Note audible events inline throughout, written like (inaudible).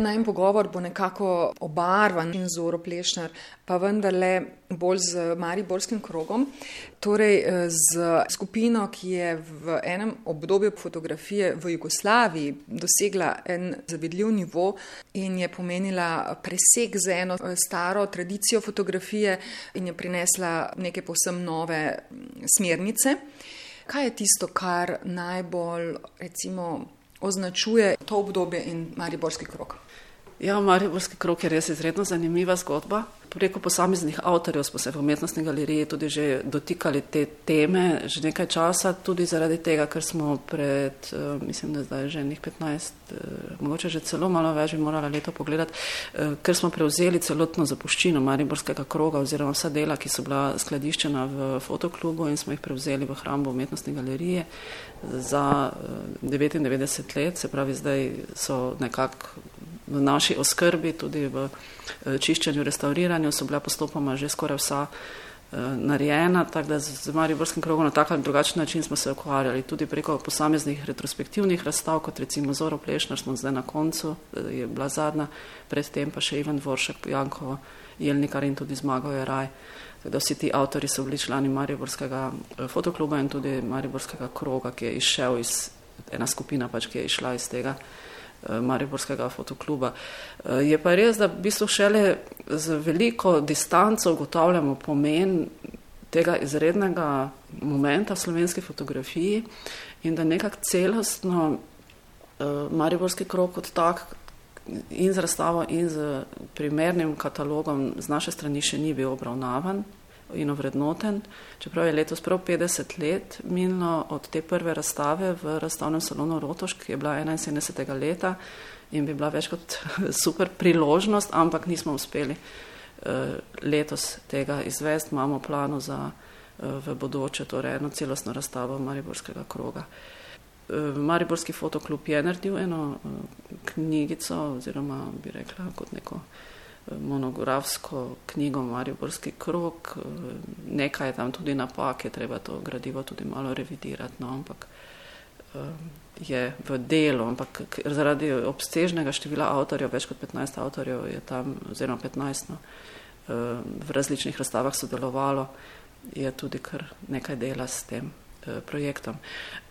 Najem pogovor bo nekako obarvan in zoro plešnar, pa vendarle bolj z Mariborskim krogom, torej z skupino, ki je v enem obdobju fotografije v Jugoslaviji dosegla en zavidljiv nivo in je pomenila preseg z eno staro tradicijo fotografije in je prinesla neke povsem nove smernice. Kaj je tisto, kar najbolj recimo označuje to obdobje in Mariborski krog? Ja, Mariborski krog je res izredno zanimiva zgodba. Preko posameznih avtorjev smo se v umetnostni galeriji tudi že dotikali te teme že nekaj časa, tudi zaradi tega, ker smo pred, eh, mislim, da zdaj že nekaj 15, eh, mogoče že celo malo več, bi morala leto pogledati, eh, ker smo prevzeli celotno zapuščino Mariborskega kroga oziroma vsa dela, ki so bila skladiščena v fotoklubu in smo jih prevzeli v hrambo umetnostne galerije za 99 let, se pravi, zdaj so nekako v naši oskrbi, tudi v eh, čiščenju, restauriranju, so bila postopoma že skoraj vsa eh, narejena, tako da z Mariborskim krogom na tak ali drugačen način smo se ukvarjali tudi preko posameznih retrospektivnih razstav, kot recimo Zoro Plešnar, smo zdaj na koncu, eh, je bila zadnja, predtem pa še Ivan Dvoršek, Janko Jelnikar in tudi Zmago je raj. Da vsi ti avtori so bili člani Mariborskega fotokluba in tudi Mariborskega kroga, ki je išel iz, ena skupina pač, ki je išla iz tega. Eh, Mariborskega fotokluba. Eh, je pa res, da v bistvu šele z veliko distanco ugotavljamo pomen tega izrednega momenta v slovenski fotografiji in da nekako celostno eh, Mariborski krok kot tak in z razstavo in z primernim katalogom z naše strani še ni bil obravnavan in ovrednoten, čeprav je letos prav 50 let minilo od te prve razstave v razstavnem salonu Rotoš, ki je bila 71. leta in bi bila več kot (laughs) super priložnost, ampak nismo uspeli uh, letos tega izvesti, imamo plano za uh, v bodoče, torej eno celostno razstavo Mariborskega kroga. Uh, Mariborski fotoklub je naredil eno knjigico oziroma bi rekla kot neko monografsko knjigo Mariborski krok, nekaj je tam tudi napake, treba to gradivo tudi malo revidirati, no, ampak je v delu, ampak zaradi obsežnega števila avtorjev, več kot 15 avtorjev je tam, oziroma 15, no, v različnih razstavah sodelovalo, je tudi kar nekaj dela s tem projektom.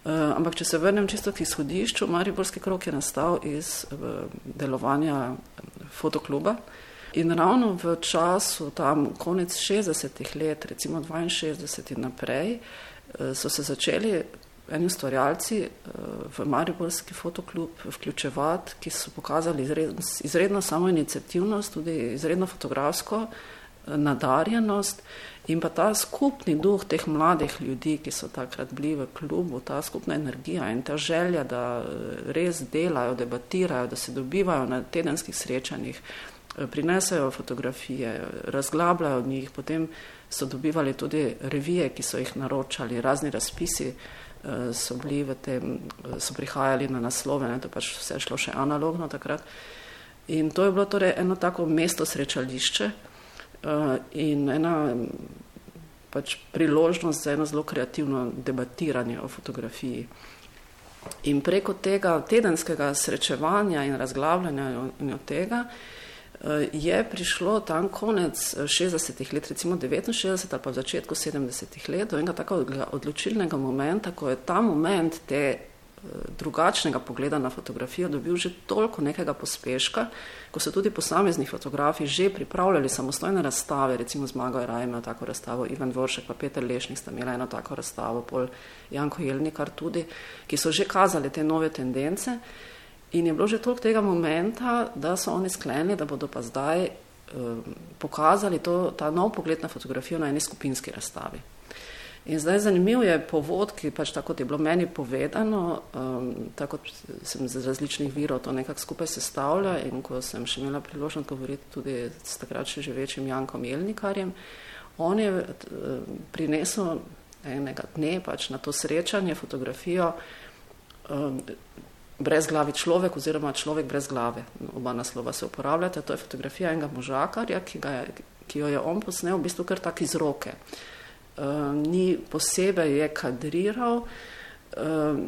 Ampak, če se vrnem čisto k izhodišču, Mariborski krok je nastal iz delovanja fotokluba, In ravno v času, tam konec 60-ih let, recimo 62 in naprej, eh, so se začeli eni ustvarjalci eh, v Mariborski fotoklub vključevati, ki so pokazali izredno, izredno samo inicijativnost, tudi izredno fotografsko eh, nadarjenost in pa ta skupni duh teh mladih ljudi, ki so takrat bili v klubu, ta skupna energija in ta želja, da res delajo, debatirajo, da se dobivajo na tedenskih srečanjih, prinesajo fotografije, razglabljajo od njih, potem so dobivali tudi revije, ki so jih naročali, razni razpisi eh, so bili v tem, so prihajali na naslove, ne, to pač vse šlo še analogno takrat. In to je bilo torej eno tako mesto srečališče uh, in ena pač priložnost za eno zelo kreativno debatiranje o fotografiji. In preko tega tedenskega srečevanja in razglabljanja in od tega Eh, je prišlo tam konec 60-ih eh, let, recimo 69 ali pa v začetku 70-ih let, do enega tako odločilnega momenta, ko je ta moment te eh, drugačnega pogleda na fotografijo dobil že toliko nekega pospeška, ko so tudi posamezni fotografi že pripravljali samostojne razstave, recimo Zmago Raj ima tako razstavo, Ivan Voršek pa Peter Lešnik sta imela eno tako razstavo, pol Janko Jelnikar tudi, ki so že kazali te nove tendence. In je bilo že toliko tega momenta, da so oni sklenili, da bodo pa zdaj um, pokazali to, ta nov pogled na fotografijo na eni skupinski razstavi. In zdaj zanimiv je povod, ki pač tako je bilo meni povedano, um, tako sem z različnih virov to nekako skupaj sestavlja in ko sem še imela priložnost govoriti tudi s takrat še živečim Jankom Jelnikarjem, on je uh, prinesel enega dne pač na to srečanje fotografijo um, brez glavi človek oziroma človek brez glave. Oba naslova se uporabljata. To je fotografija enega možakarja, ki, je, ki jo je on posnel v bistvu kar tak iz roke. Um, ni posebej je kadriral, um,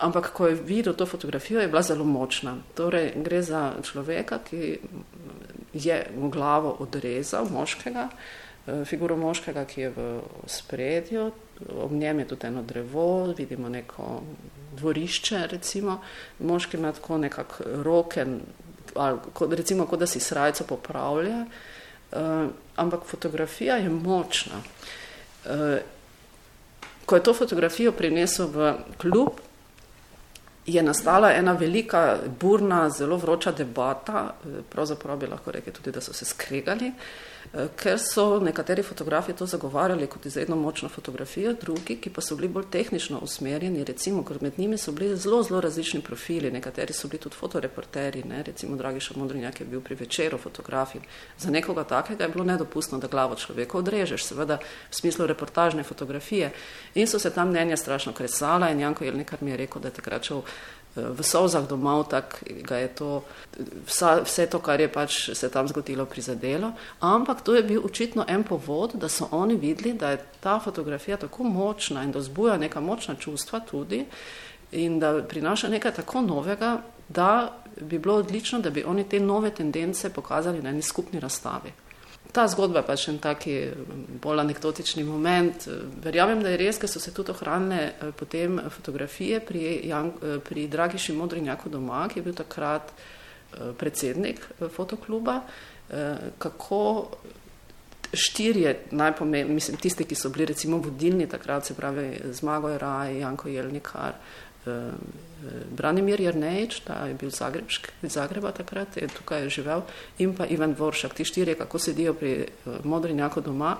Ampak, ko je videl to fotografijo, je bila zelo močna. Torej, gre za človeka, ki je glavo odrezal moškega, eh, figuro moškega, ki je v spredju, ob njem je tudi eno drevo, vidimo neko dvorišče, recimo. moški ima tako nekako roke, ali, recimo, kot da si srajco popravlja, uh, ampak fotografija je močna. Uh, ko je to fotografijo prinesel v klub, je nastala ena velika, burna, zelo vroča debata, eh, pravzaprav bi lahko rekli tudi, da so se skregali, uh, ker so nekateri fotografi to zagovarjali kot izredno močno fotografijo, drugi, ki pa so bili bolj tehnično usmerjeni, recimo, ker med njimi so bili zelo, zelo različni profili, nekateri so bili tudi fotoreporteri, ne? recimo Dragiša Modrinjak je bil pri večeru fotografij. Za nekoga takega je bilo nedopustno, da glavo človeka odrežeš, seveda v smislu reportažne fotografije. In so se tam mnenja strašno kresala in Janko Jelnikar mi je rekel, da je takrat šel v solzah domov, tako ga je to, vsa, vse to, kar je pač se tam zgodilo, prizadelo. Ampak to je bil očitno en povod, da so oni videli, da je ta fotografija tako močna in da zbuja neka močna čustva tudi in da prinaša nekaj tako novega, da bi bilo odlično, da bi oni te nove tendence pokazali na eni skupni razstavi. Ta zgodba je pač en taki bolj anekdotični moment. Verjamem, da je res, ker so se tudi ohranile eh, potem fotografije pri, eh, pri Dragiši Modrinjaku doma, ki je bil takrat eh, predsednik fotokluba, kako štirje najpomembnejši, mislim, tisti, ki so bili recimo vodilni takrat, se pravi Zmago Raj, Janko Jelnikar, Branimir Jrnejič, ta je bil Zagrebšk, iz Zagreba takrat, je tukaj živel, in pa Ivan Dvoršak, ti štirje, kako sedijo pri eh, Modrinjaku doma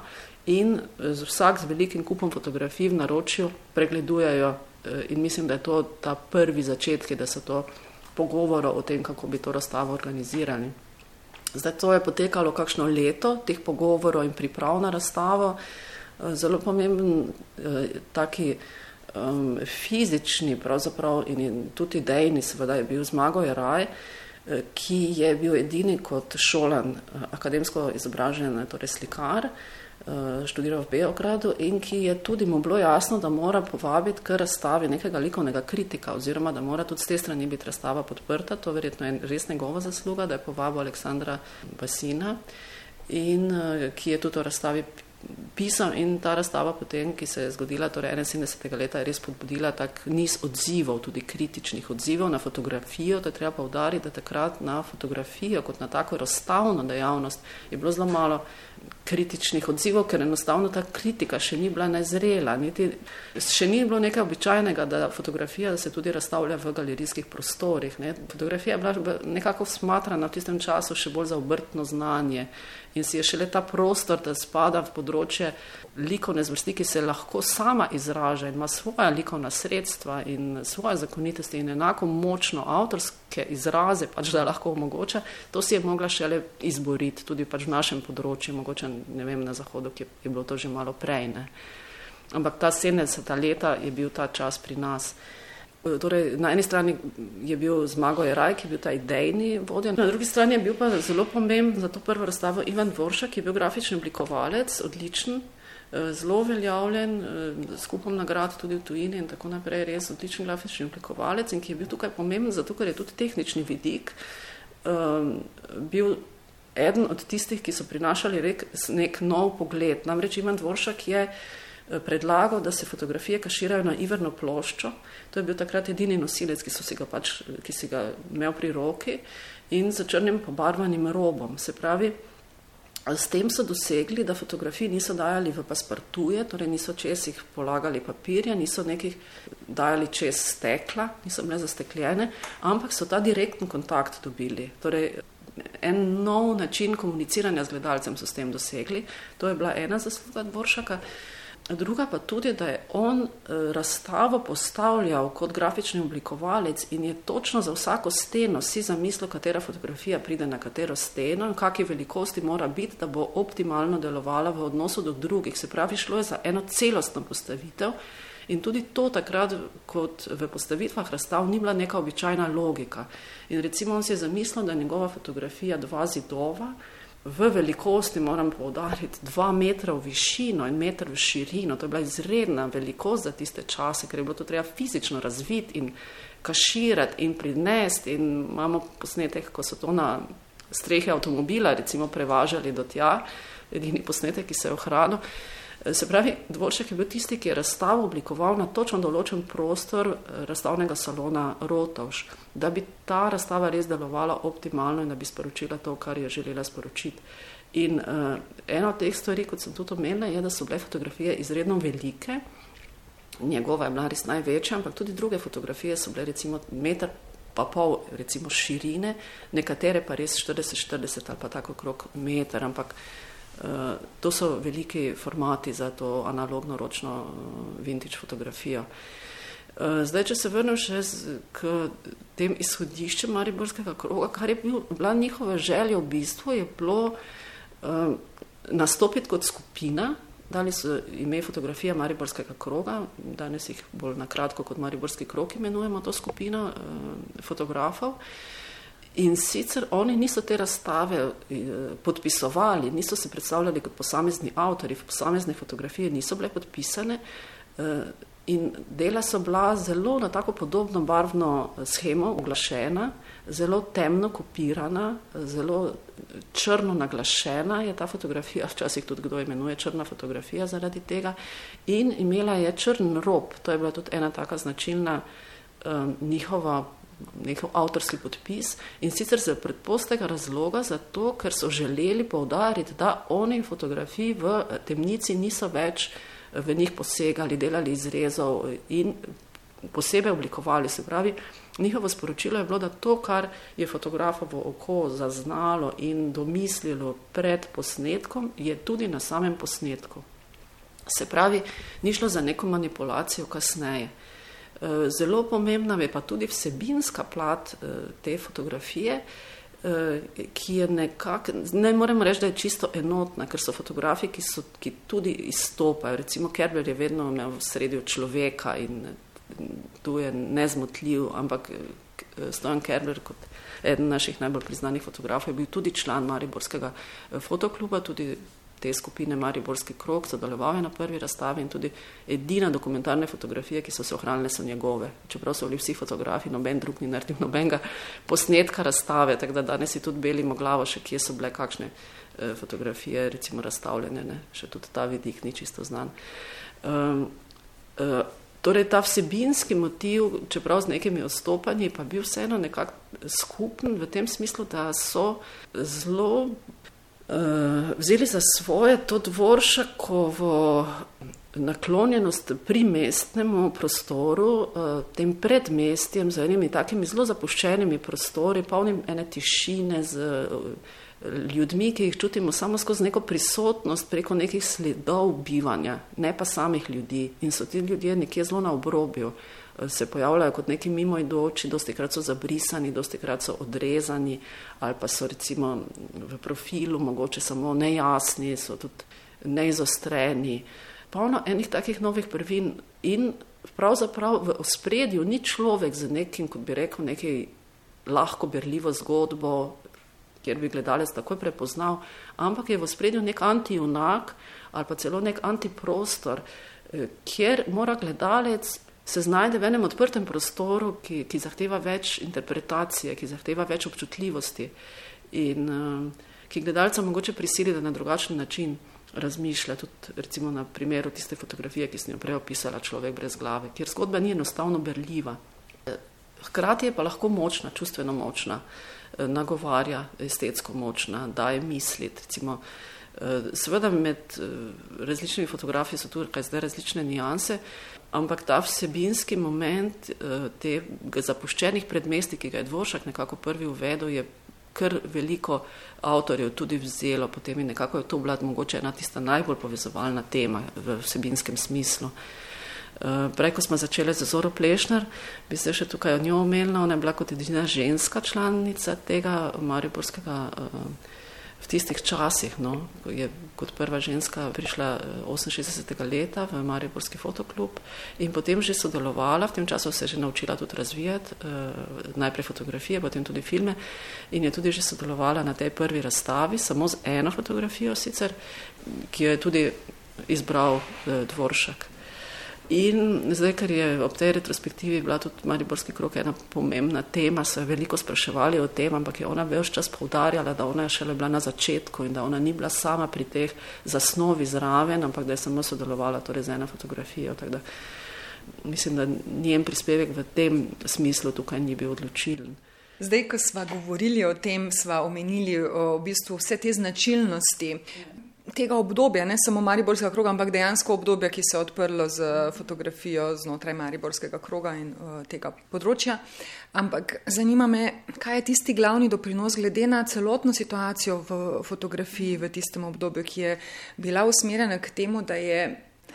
in z vsak z velikim kupom fotografij v naročju pregledujejo eh, in mislim, da je to ta prvi začetki, da so to pogovoro o tem, kako bi to razstavo organizirali. Zdaj to je potekalo kakšno leto, teh pogovorov in priprav na razstavo, eh, zelo pomemben taki um, fizični in tudi idejni, seveda je bil zmago je raj, eh, ki je bil edini kot šolan eh, akademsko izobražen, torej slikar, eh, študiral v Beogradu in ki je tudi mu bilo jasno, da mora povabiti k razstavi nekega likovnega kritika oziroma da mora tudi z te strani biti razstava podprta, to verjetno je res njegova zasluga, da je povabil Aleksandra Basina in ki je tudi v razstavi pisem in ta razstava potem, ki se je zgodila, torej 71. leta, je res podbudila tak niz odzivov, tudi kritičnih odzivov na fotografijo, da treba povdariti, da takrat na fotografijo kot na tako razstavno dejavnost je bilo zelo malo kritičnih odzivov, ker enostavno ta kritika še ni bila nezrela, niti še ni bilo nekaj običajnega, da fotografija da se tudi razstavlja v galerijskih prostorih. Ne. Fotografija je bila nekako smatrana v tistem času še bolj za obrtno znanje in si je šele ta prostor, da spada v področje likovne zvrsti, ki se lahko sama izraža in ima svoja likovna sredstva in svoje zakonitosti in enako močno avtorske izraze, pač da lahko omogoča, to si je mogla šele izboriti tudi pač v našem področju, mogoče ne vem, na zahodu, ki je bilo to že malo prej. Ne. Ampak ta 70. leta je bil ta čas pri nas. Torej, na eni strani je bil Zmago Jeraj, ki je bil ta idejni vodja, na drugi strani je bil pa zelo pomemben za to prvo razstavo Ivan Dvoršak, ki je bil grafični oblikovalec, odličen, eh, zelo veljavljen, eh, skupom nagrad tudi v tujini in tako naprej, res odličen grafični oblikovalec in ki je bil tukaj pomemben, zato ker je tudi tehnični vidik um, bil eden od tistih, ki so prinašali rek, nek nov pogled. Namreč Ivan Dvoršak je eh, predlagal, da se fotografije kaširajo na iverno ploščo. To je bil takrat edini nosilec, ki, si ga, pač, ki si ga imel pri roki in z črnim pobarvanim robom. Se pravi, s tem so dosegli, da fotografije niso dajali v paspartuje, torej niso čez jih polagali papirja, niso nekih dajali čez stekla, niso bile zastekljene, ampak so ta direktni kontakt dobili. Torej, en nov način komuniciranja z gledalcem so s tem dosegli. To je bila ena zasluga Dvoršaka. Druga pa tudi, da je on eh, razstavo postavljal kot grafični oblikovalec in je točno za vsako steno si zamislil, katera fotografija pride na katero steno in kakšne velikosti mora biti, da bo optimalno delovala v odnosu do drugih. Se pravi, šlo je za eno celostno postavitev, In tudi to takrat, kot v postavitvah razstav, ni bila neka običajna logika. In recimo on si je zamislil, da je njegova fotografija dva zidova v velikosti, moram povdariti, dva metra v višino in meter v širino. To je bila izredna velikost za tiste čase, ker je bilo to treba fizično razviti in kaširati in prinesti. In imamo posnetek, ko so to na strehe avtomobila recimo prevažali do tja, edini posnetek, ki se je ohranil. Se pravi, dvoršek je bil tisti, ki je razstavo oblikoval na točno določen prostor eh, razstavnega salona Rotovš, da bi ta razstava res delovala optimalno in da bi sporočila to, kar je želela sporočiti. In uh, ena od teh stvari, kot sem tudi omenila, je, da so bile fotografije izredno velike. Njegova je bila res največja, ampak tudi druge fotografije so bile recimo meter pa pol recimo širine, nekatere pa res 40-40 ali pa tako okrog meter, ampak uh, to so veliki formati za to analogno ročno eh, vintage fotografijo. Eh, zdaj, če se vrnem še k tem izhodiščem Mariborskega kroga, kar je bil, bila njihova želja v bistvu, je bilo uh, nastopiti kot skupina, dali so ime fotografija Mariborskega kroga, danes jih bolj nakratko kot Mariborski krog imenujemo to skupino uh, fotografov. Uh, In sicer oni niso te razstave eh, podpisovali, niso se predstavljali kot posamezni avtori, posamezne fotografije niso bile podpisane eh, in dela so bila zelo na tako podobno barvno eh, schemo oglašena, zelo temno kopirana, zelo črno naglašena je ta fotografija, (laughs) včasih tudi kdo imenuje črna fotografija zaradi tega in imela je črn rob, to je bila tudi ena taka značilna um, njihova njihov avtorski podpis in sicer za predpostega razloga, zato ker so želeli povdariti, da oni fotografiji v eh, temnici niso več eh, v njih posegali, delali izrezov in posebej oblikovali. Se pravi, njihovo sporočilo je bilo, da to, kar je fotografovo oko zaznalo in domislilo pred posnetkom, je tudi na samem posnetku. Se pravi, ni šlo za neko manipulacijo kasneje. Eh, zelo pomembna je pa tudi vsebinska plat eh, te fotografije, eh, ki je nekako, ne moremo reči, da je čisto enotna, ker so fotografi, ki, so, ki tudi izstopajo. Recimo Kerber je vedno imel v sredju človeka in tu je nezmotljiv, ampak Stojan Kerber kot eden naših najbolj priznanih fotografov je bil tudi član Mariborskega fotokluba, tudi te skupine Mariborski krok, sodeloval je na prvi razstavi in tudi edina dokumentarne fotografije, ki so se ohranile, so njegove. Čeprav so bili vsi fotografi, noben drug ni naredil nobenega posnetka razstave, tako da danes si tudi belimo glavo, še kje so bile kakšne eh, fotografije, recimo razstavljene, ne? še tudi ta vidik ni čisto znan. Um, uh, torej ta vsebinski motiv, čeprav z nekimi odstopanji, pa bil vseeno nekako skupen v tem smislu, da so zelo vzeli za svoje to dvoršakovo naklonjenost pri mestnemu prostoru, uh, tem predmestjem, z enimi takimi zelo zapuščenimi prostori, polnim ene tišine z uh, ljudmi, ki jih čutimo samo skozi neko prisotnost preko nekih sledov bivanja, ne pa samih ljudi. In so ti ljudje nekje zelo na obrobju. Uh, se pojavljajo kot neki mimoidoči, dosti krat so zabrisani, dosti krat so odrezani ali pa so recimo v profilu mogoče samo nejasni, so tudi neizostreni. Polno enih takih novih prvin in pravzaprav v ospredju ni človek z nekim, kot bi rekel, nekaj lahko berljivo zgodbo, kjer bi gledalec takoj prepoznal, ampak je v ospredju nek antijunak ali pa celo nek antiprostor, eh, kjer mora gledalec se znajde v enem odprtem prostoru, ki, ki zahteva več interpretacije, ki zahteva več občutljivosti in uh, ki gledalca mogoče prisili, da na drugačen način razmišlja, tudi recimo na primeru tiste fotografije, ki sem jo prej opisala, človek brez glave, kjer zgodba ni enostavno berljiva. Hkrati je pa lahko močna, čustveno močna, eh, nagovarja, estetsko močna, daje misliti. Recimo, eh, seveda med različnimi fotografiji so tu zdaj različne nijanse, ampak ta vsebinski moment uh, tega zapuščenih predmesti, ki ga je Dvoršak nekako prvi uvedel, je kar veliko avtorjev tudi vzelo, potem je nekako je to bila mogoče ena tista najbolj povezovalna tema v vsebinskem smislu. Uh, prej, ko smo začeli z Zoro Plešner, bi se še tukaj o njo omenila, ona je bila kot edina ženska članica tega mariborskega uh, v tistih časih, no, ko je kot prva ženska prišla 68. Eh, leta v Mariborski fotoklub in potem že sodelovala, v tem času se je že naučila tudi razvijati, eh, najprej fotografije, potem tudi filme in je tudi že sodelovala na tej prvi razstavi, samo z eno fotografijo sicer, ki jo je tudi izbral eh, Dvoršak. In zdaj, ker je ob tej retrospektivi bila tudi Mariborski krok ena pomembna tema, so veliko spraševali o tem, ampak je ona več čas povdarjala, da ona je šele bila na začetku in da ona ni bila sama pri teh zasnovi zraven, ampak da je samo sodelovala torej z eno fotografijo. Da mislim, da njen prispevek v tem smislu tukaj ni bil odločilen. Zdaj, ko smo govorili o tem, smo omenili o, v bistvu vse te značilnosti tega obdobja, ne samo Mariborskega kroga, ampak dejansko obdobja, ki se je odprlo z fotografijo znotraj Mariborskega kroga in uh, tega področja. Ampak zanima me, kaj je tisti glavni doprinos glede na celotno situacijo v fotografiji v tistem obdobju, ki je bila usmerjena k temu, da je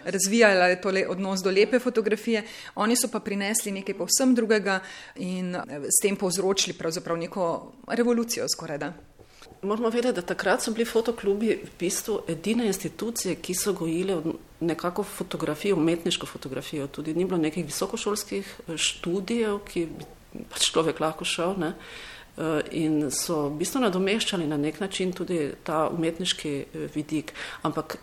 razvijala tole odnos do lepe fotografije, oni so pa prinesli nekaj povsem drugega in eh, s tem povzročili pravzaprav neko revolucijo skoraj da. Moramo vedeti, da takrat so bili fotoklubi v bistvu edine institucije, ki so gojile nekako fotografijo, umetniško fotografijo. Tudi ni bilo nekih visokošolskih eh, študijev, ki bi pač človek lahko šel. Ne? Eh, in so v bistvu nadomeščali na nek način tudi ta umetniški eh, vidik. Ampak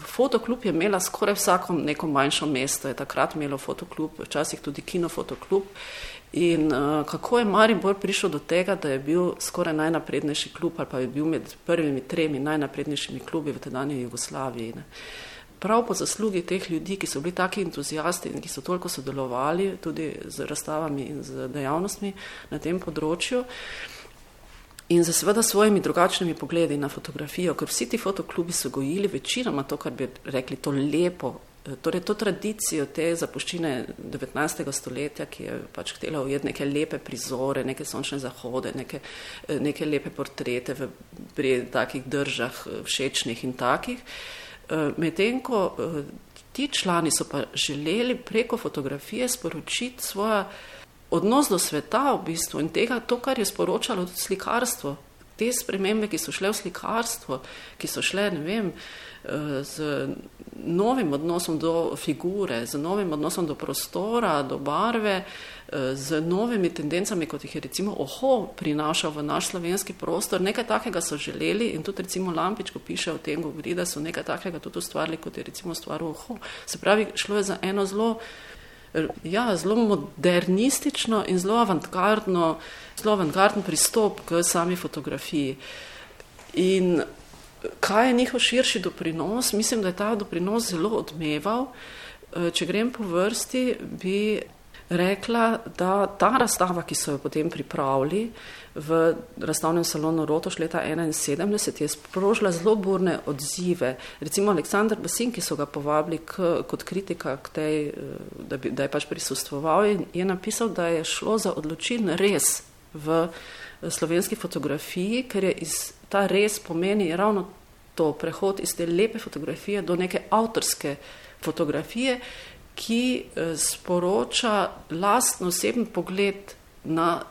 fotoklub je imela skoraj vsako neko manjšo mesto, je takrat imelo fotoklub, včasih tudi kinofotoklub. In uh, kako je Maribor prišel do tega, da je bil skoraj najnaprednejši klub ali pa je bil med prvimi tremi najnaprednejšimi klubi v tedanji Jugoslaviji. Ne. Prav po zaslugi teh ljudi, ki so bili taki entuzijasti in ki so toliko sodelovali tudi z razstavami in z dejavnostmi na tem področju in za seveda svojimi drugačnimi pogledi na fotografijo, ker vsi ti fotoklubi so gojili večinoma to, kar bi rekli, to lepo Torej, to tradicijo te zapuščine 19. stoletja, ki je pač htela ujeti neke lepe prizore, neke sončne zahode, neke, neke lepe portrete v, takih držah všečnih in takih. Medtem ko ti člani so pa želeli preko fotografije sporočiti svoja odnos do sveta v bistvu in tega, to, kar je sporočalo tudi slikarstvo, te spremembe, ki so šle v slikarstvo, ki so šle, ne vem, z novim odnosom do figure, z novim odnosom do prostora, do barve, z novimi tendencami, kot jih je recimo Oho prinašal v naš slovenski prostor. Nekaj takega so želeli in tudi recimo Lampič, ko piše o tem, govori, da so nekaj takega tudi ustvarili, kot je recimo stvar Oho. Se pravi, šlo je za eno zelo, ja, zelo modernistično in zelo avantgardno, zelo avantgardno pristop k sami fotografiji. In kaj je njihov širši doprinos? Mislim, da je ta doprinos zelo odmeval. Eh, če grem po vrsti, bi rekla, da ta razstava, ki so jo potem pripravili v razstavnem salonu Rotoš leta 1971, je sprožila zelo burne odzive. Recimo Aleksandr Basin, ki so ga povabili k, kot kritika k tej, eh, da, bi, da je pač prisustvoval, je napisal, da je šlo za odločiln res v slovenski fotografiji, ker je iz ta res pomeni ravno to prehod iz te lepe fotografije do neke avtorske fotografije, ki eh, sporoča lastno osebni pogled na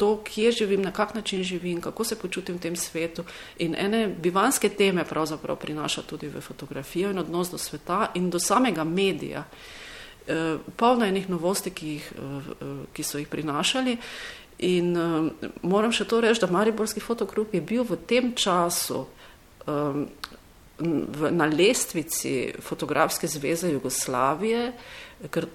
to, kje živim, na kak način živim, kako se počutim v tem svetu. In ene bivanske teme pravzaprav prinaša tudi v fotografijo in odnos do sveta in do samega medija. Eh, polno enih novosti, ki, jih, eh, ki so jih prinašali. In um, moram še to reči, da Mariborski fotokrup je bil v tem času um, v, na lestvici Fotografske zveze Jugoslavije, ker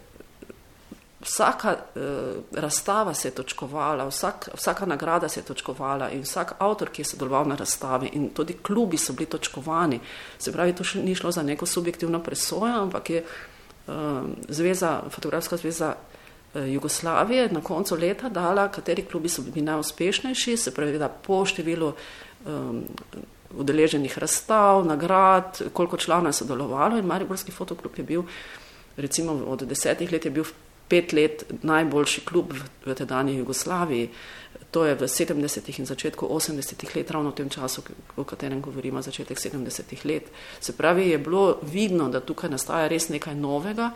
vsaka uh, razstava se je točkovala, vsak, vsaka nagrada se je točkovala in vsak avtor, ki je sodeloval na razstavi in tudi klubi so bili točkovani. Se pravi, to še ni šlo za neko subjektivno presojo, ampak je um, zveza, Fotografska zveza Eh, Jugoslavije na koncu leta dala, kateri klubi so bili najuspešnejši, se pravi, da po številu um, udeleženih razstav, nagrad, koliko članov je sodelovalo in Mariborski fotoklub je bil, recimo od desetih let je bil pet let najboljši klub v, v tedanji Jugoslaviji. To je v 70. in začetku 80. let, ravno v tem času, o katerem govorimo, začetek 70. let. Se pravi, je bilo vidno, da tukaj nastaja res nekaj novega.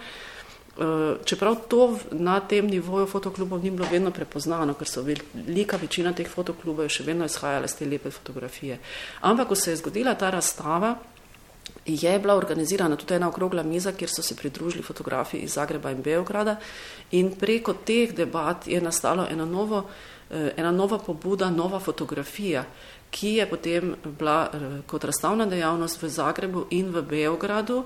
Čeprav to na tem nivoju fotoklubov ni bilo vedno prepoznano, ker so velika večina teh fotoklubov še vedno izhajala z te lepe fotografije. Ampak, ko se je zgodila ta razstava, je bila organizirana tudi ena okrogla miza, kjer so se pridružili fotografi iz Zagreba in Beograda in preko teh debat je nastalo ena, novo, eh, ena nova pobuda, nova fotografija, ki je potem bila eh, kot razstavna dejavnost v Zagrebu in v Beogradu.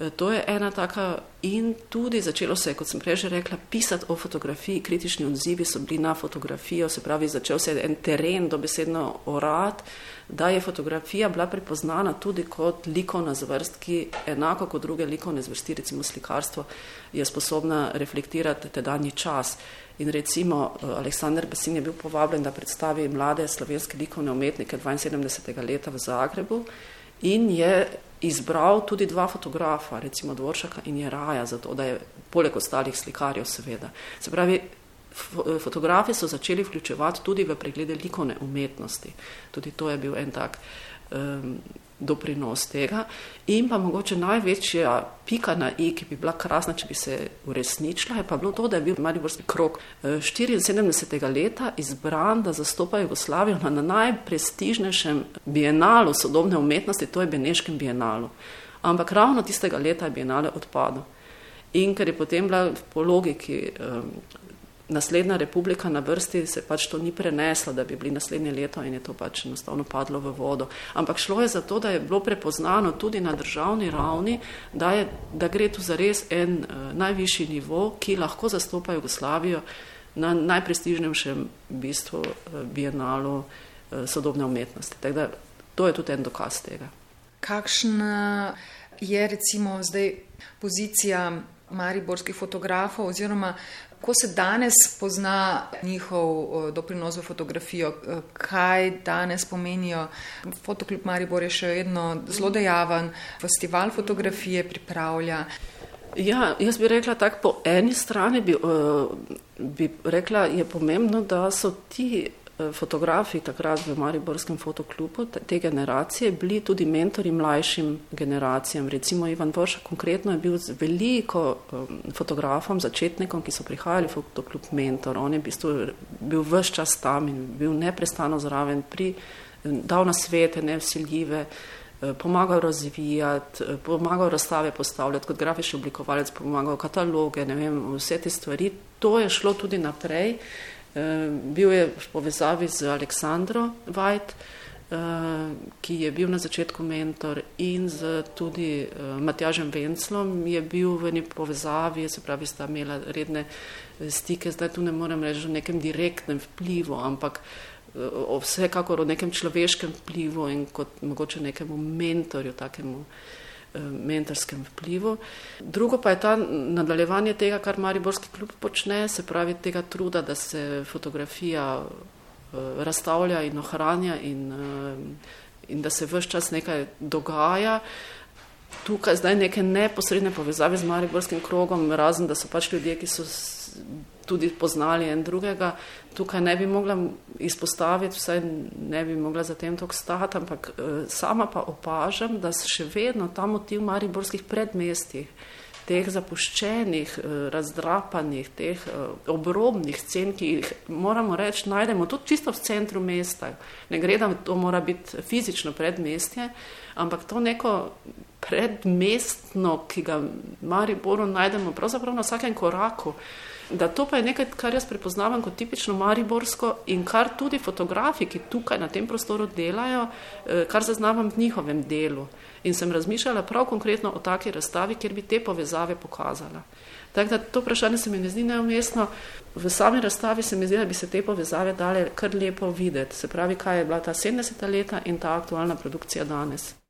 Eh, to je ena taka in tudi začelo se je, kot sem prej že rekla, pisati o fotografiji, kritični odzivi so bili na fotografijo, se pravi, začel se je en teren, dobesedno orad, da je fotografija bila prepoznana tudi kot likovna zvrst, ki enako kot druge likovne zvrsti, recimo slikarstvo, je sposobna reflektirati tedanji čas. In recimo eh, Aleksandr Besin je bil povabljen, da predstavi mlade slovenske likovne umetnike 72. leta v Zagrebu in je izbral tudi dva fotografa, recimo Dvoršaka in Jeraja, zato da je poleg ostalih slikarjev seveda. Se pravi, fotografi so začeli vključevati tudi v preglede likovne umetnosti. Tudi to je bil en tak um, doprinos tega. In pa mogoče največja pika na i, ki bi bila krasna, če bi se uresničila, je pa bilo to, da je bil Mariborski krok 74. E, leta izbran, da zastopa Jugoslavijo na najprestižnejšem bienalu sodobne umetnosti, to je Beneškem bienalu. Ampak ravno tistega leta je bienale odpadel. In ker je potem bila po logiki um, naslednja republika na vrsti, se pač to ni preneslo, da bi bili naslednje leto in je to pač enostavno padlo v vodo. Ampak šlo je za to, da je bilo prepoznano tudi na državni ravni, da, je, da gre tu za res en uh, najvišji nivo, ki lahko zastopa Jugoslavijo na najprestižnejšem bistvu uh, bienalu uh, sodobne umetnosti. Tako da to je tudi en dokaz tega. Kakšna je recimo zdaj pozicija mariborskih fotografov oziroma Ko se danes pozna njihov doprinos v fotografijo, kaj danes pomenijo? Fotokljub Maribor je še vedno zelo dejaven, festival fotografije pripravlja. Ja, jaz bi rekla tako, po eni strani bi, bi rekla, je pomembno, da so ti fotografi takrat v Mariborskem fotoklubu te generacije bili tudi mentori mlajšim generacijam. Recimo Ivan Vrša konkretno je bil z veliko um, fotografom, začetnikom, ki so prihajali v fotoklub mentor. On je bil, bil vse čas tam in bil neprestano zraven pri, dal na svete, nevsiljive, pomagal razvijati, pomagal razstave postavljati kot grafični oblikovalec, pomagal kataloge, ne vem, vse te stvari. To je šlo tudi naprej. Eh, bil je v povezavi z Aleksandro Vajt, eh, ki je bil na začetku mentor in z tudi eh, Matjažem Venclom je bil v eni povezavi, se pravi, sta imela redne stike, zdaj tu ne morem reči o nekem direktnem vplivu, ampak vsekakor o nekem človeškem vplivu in kot mogoče nekemu mentorju, takemu mentorskem vplivu. Drugo pa je ta nadaljevanje tega, kar Mariborski klub počne, se pravi tega truda, da se fotografija eh, razstavlja in ohranja in, eh, in da se vse čas nekaj dogaja. Tukaj zdaj neke neposredne povezave z Mariborskim krogom, razen da so pač ljudje, ki so tudi poznali en drugega. Tukaj ne bi mogla izpostaviti, vsaj ne bi mogla za tem tok stati, ampak eh, sama pa opažam, da se še vedno ta motiv mariborskih predmestih, teh zapuščenih, eh, razdrapanih, teh eh, obrobnih scen, ki jih moramo reči, najdemo tudi čisto v centru mesta. Ne gre, da to mora biti fizično predmestje, ampak to neko predmestno, ki ga v Mariboru najdemo pravzaprav na vsakem koraku. Da to pa je nekaj, kar jaz prepoznavam kot tipično mariborsko in kar tudi fotografi, ki tukaj na tem prostoru delajo, eh, kar zaznavam v njihovem delu. In sem razmišljala prav konkretno o taki razstavi, kjer bi te povezave pokazala. Tako da to vprašanje se mi ne zdi neumestno. V sami razstavi se mi zdi, da bi se te povezave dale kar lepo videti. Se pravi, kaj je bila ta 70. leta in ta aktualna produkcija danes.